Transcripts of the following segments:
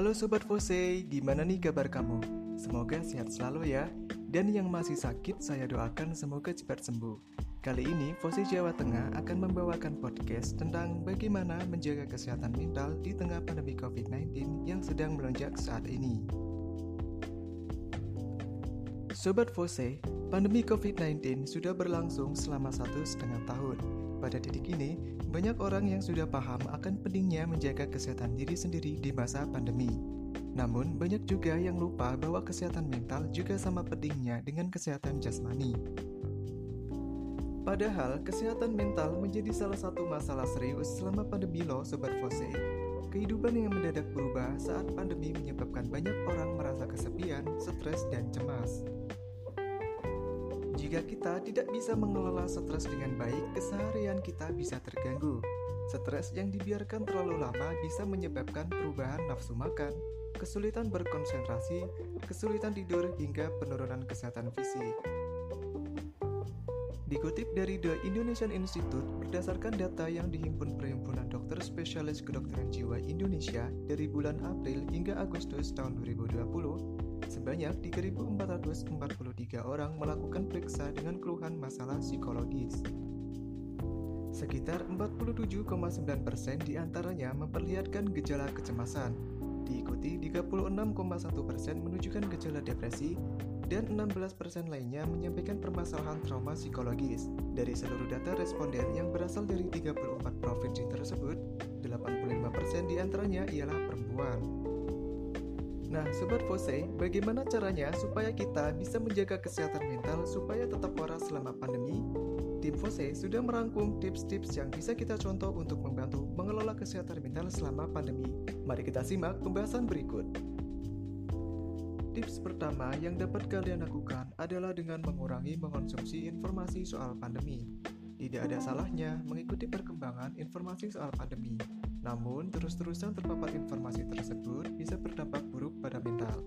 Halo Sobat Fose, gimana nih kabar kamu? Semoga sehat selalu ya. Dan yang masih sakit, saya doakan semoga cepat sembuh. Kali ini, Fose Jawa Tengah akan membawakan podcast tentang bagaimana menjaga kesehatan mental di tengah pandemi COVID-19 yang sedang melonjak saat ini. Sobat Fose, pandemi COVID-19 sudah berlangsung selama satu setengah tahun. Pada titik ini, banyak orang yang sudah paham akan pentingnya menjaga kesehatan diri sendiri di masa pandemi. Namun, banyak juga yang lupa bahwa kesehatan mental juga sama pentingnya dengan kesehatan jasmani. Padahal, kesehatan mental menjadi salah satu masalah serius selama pandemi loh Sobat Fose. Kehidupan yang mendadak berubah saat pandemi menyebabkan banyak orang merasa kesepian, stres, dan cemas. Jika kita tidak bisa mengelola stres dengan baik, keseharian kita bisa terganggu. Stres yang dibiarkan terlalu lama bisa menyebabkan perubahan nafsu makan, kesulitan berkonsentrasi, kesulitan tidur, hingga penurunan kesehatan fisik. Dikutip dari The Indonesian Institute, berdasarkan data yang dihimpun Perhimpunan Dokter Spesialis Kedokteran Jiwa Indonesia dari bulan April hingga Agustus tahun 2020, Sebanyak 3.443 orang melakukan periksa dengan keluhan masalah psikologis. Sekitar 47,9% di antaranya memperlihatkan gejala kecemasan, diikuti 36,1% menunjukkan gejala depresi, dan 16% lainnya menyampaikan permasalahan trauma psikologis. Dari seluruh data responden yang berasal dari 34 provinsi tersebut, 85% di antaranya ialah perempuan. Nah, Sobat Fose, bagaimana caranya supaya kita bisa menjaga kesehatan mental supaya tetap waras selama pandemi? Tim Fose sudah merangkum tips-tips yang bisa kita contoh untuk membantu mengelola kesehatan mental selama pandemi. Mari kita simak pembahasan berikut. Tips pertama yang dapat kalian lakukan adalah dengan mengurangi mengonsumsi informasi soal pandemi. Tidak ada salahnya mengikuti perkembangan informasi soal pandemi. Namun, terus-terusan terpapar informasi tersebut bisa berdampak buruk pada mental.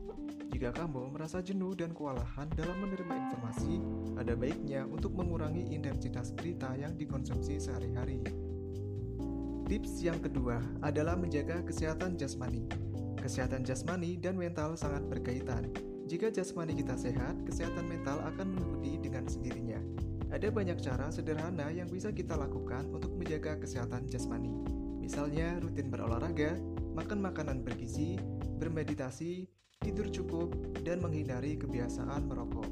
Jika kamu merasa jenuh dan kewalahan dalam menerima informasi, ada baiknya untuk mengurangi intensitas berita yang dikonsumsi sehari-hari. Tips yang kedua adalah menjaga kesehatan jasmani. Kesehatan jasmani dan mental sangat berkaitan. Jika jasmani kita sehat, kesehatan mental akan mengikuti dengan sendirinya. Ada banyak cara sederhana yang bisa kita lakukan untuk menjaga kesehatan jasmani. Misalnya rutin berolahraga, makan makanan bergizi, bermeditasi, tidur cukup, dan menghindari kebiasaan merokok.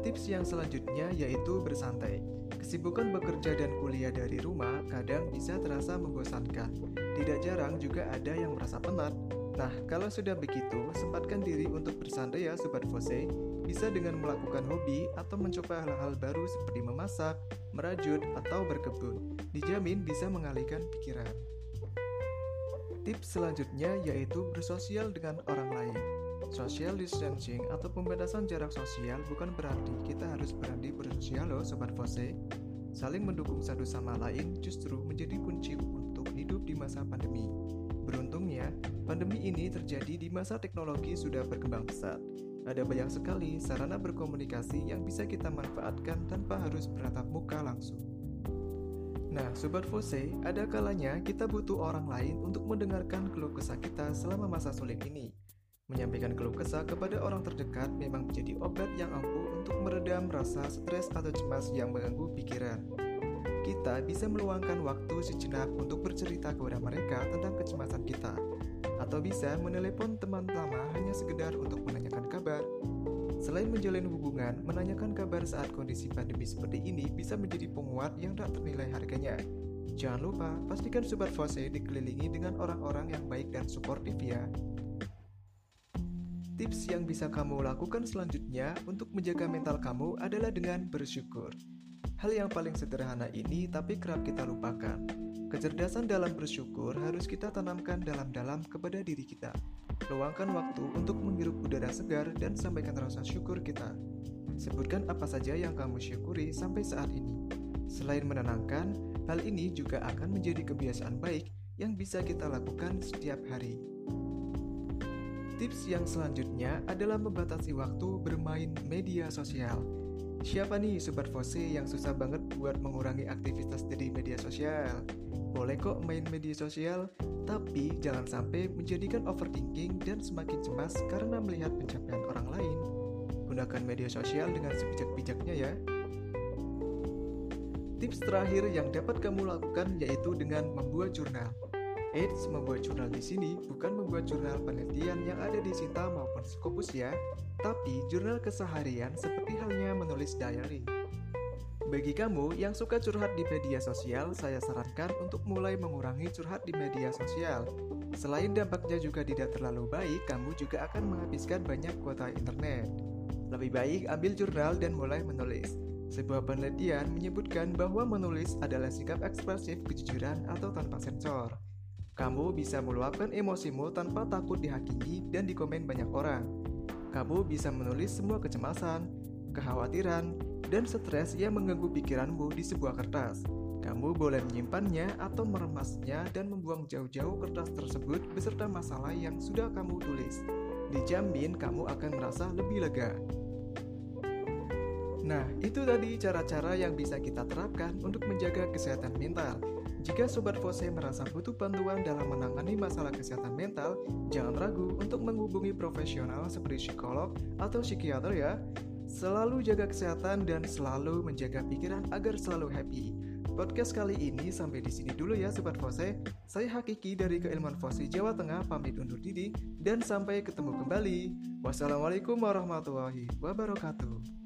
Tips yang selanjutnya yaitu bersantai. Kesibukan bekerja dan kuliah dari rumah kadang bisa terasa membosankan. Tidak jarang juga ada yang merasa penat. Nah, kalau sudah begitu, sempatkan diri untuk bersantai ya Sobat Fose bisa dengan melakukan hobi atau mencoba hal-hal baru seperti memasak, merajut, atau berkebun. Dijamin bisa mengalihkan pikiran. Tips selanjutnya yaitu bersosial dengan orang lain. Social distancing atau pembatasan jarak sosial bukan berarti kita harus berhenti bersosial loh Sobat Fose. Saling mendukung satu sama lain justru menjadi kunci untuk hidup di masa pandemi. Beruntungnya, pandemi ini terjadi di masa teknologi sudah berkembang pesat ada banyak sekali sarana berkomunikasi yang bisa kita manfaatkan tanpa harus beratap muka langsung. Nah, Sobat Fose, ada kalanya kita butuh orang lain untuk mendengarkan keluh kesah kita selama masa sulit ini. Menyampaikan keluh kesah kepada orang terdekat memang menjadi obat yang ampuh untuk meredam rasa stres atau cemas yang mengganggu pikiran. Kita bisa meluangkan waktu sejenak untuk bercerita kepada mereka tentang kecemasan kita, atau bisa menelepon teman lama hanya sekedar untuk menanyakan kabar. Selain menjalin hubungan, menanyakan kabar saat kondisi pandemi seperti ini bisa menjadi penguat yang tak ternilai harganya. Jangan lupa, pastikan Sobat Fose dikelilingi dengan orang-orang yang baik dan suportif ya. Tips yang bisa kamu lakukan selanjutnya untuk menjaga mental kamu adalah dengan bersyukur. Hal yang paling sederhana ini tapi kerap kita lupakan. Kecerdasan dalam bersyukur harus kita tanamkan dalam-dalam kepada diri kita. Luangkan waktu untuk menghirup udara segar dan sampaikan rasa syukur kita. Sebutkan apa saja yang kamu syukuri sampai saat ini. Selain menenangkan, hal ini juga akan menjadi kebiasaan baik yang bisa kita lakukan setiap hari. Tips yang selanjutnya adalah membatasi waktu bermain media sosial. Siapa nih Sobat Fose yang susah banget buat mengurangi aktivitas di media sosial? Boleh kok main media sosial, tapi jangan sampai menjadikan overthinking dan semakin cemas karena melihat pencapaian orang lain. Gunakan media sosial dengan sebijak-bijaknya ya. Tips terakhir yang dapat kamu lakukan yaitu dengan membuat jurnal. Eits, membuat jurnal di sini bukan membuat jurnal penelitian yang ada di Sinta maupun Scopus ya, tapi jurnal keseharian seperti halnya menulis diary. Bagi kamu yang suka curhat di media sosial, saya sarankan untuk mulai mengurangi curhat di media sosial. Selain dampaknya juga tidak terlalu baik, kamu juga akan menghabiskan banyak kuota internet. Lebih baik ambil jurnal dan mulai menulis. Sebuah penelitian menyebutkan bahwa menulis adalah sikap ekspresif kejujuran atau tanpa sensor. Kamu bisa meluapkan emosimu tanpa takut dihakimi dan dikomen banyak orang. Kamu bisa menulis semua kecemasan, kekhawatiran, dan stres yang mengganggu pikiranmu di sebuah kertas. Kamu boleh menyimpannya atau meremasnya dan membuang jauh-jauh kertas tersebut beserta masalah yang sudah kamu tulis. Dijamin kamu akan merasa lebih lega. Nah, itu tadi cara-cara yang bisa kita terapkan untuk menjaga kesehatan mental. Jika Sobat Fose merasa butuh bantuan dalam menangani masalah kesehatan mental, jangan ragu untuk menghubungi profesional seperti psikolog atau psikiater ya. Selalu jaga kesehatan dan selalu menjaga pikiran agar selalu happy. Podcast kali ini sampai di sini dulu ya Sobat Fose. Saya Hakiki dari Keilmuan Fose Jawa Tengah pamit undur diri dan sampai ketemu kembali. Wassalamualaikum warahmatullahi wabarakatuh.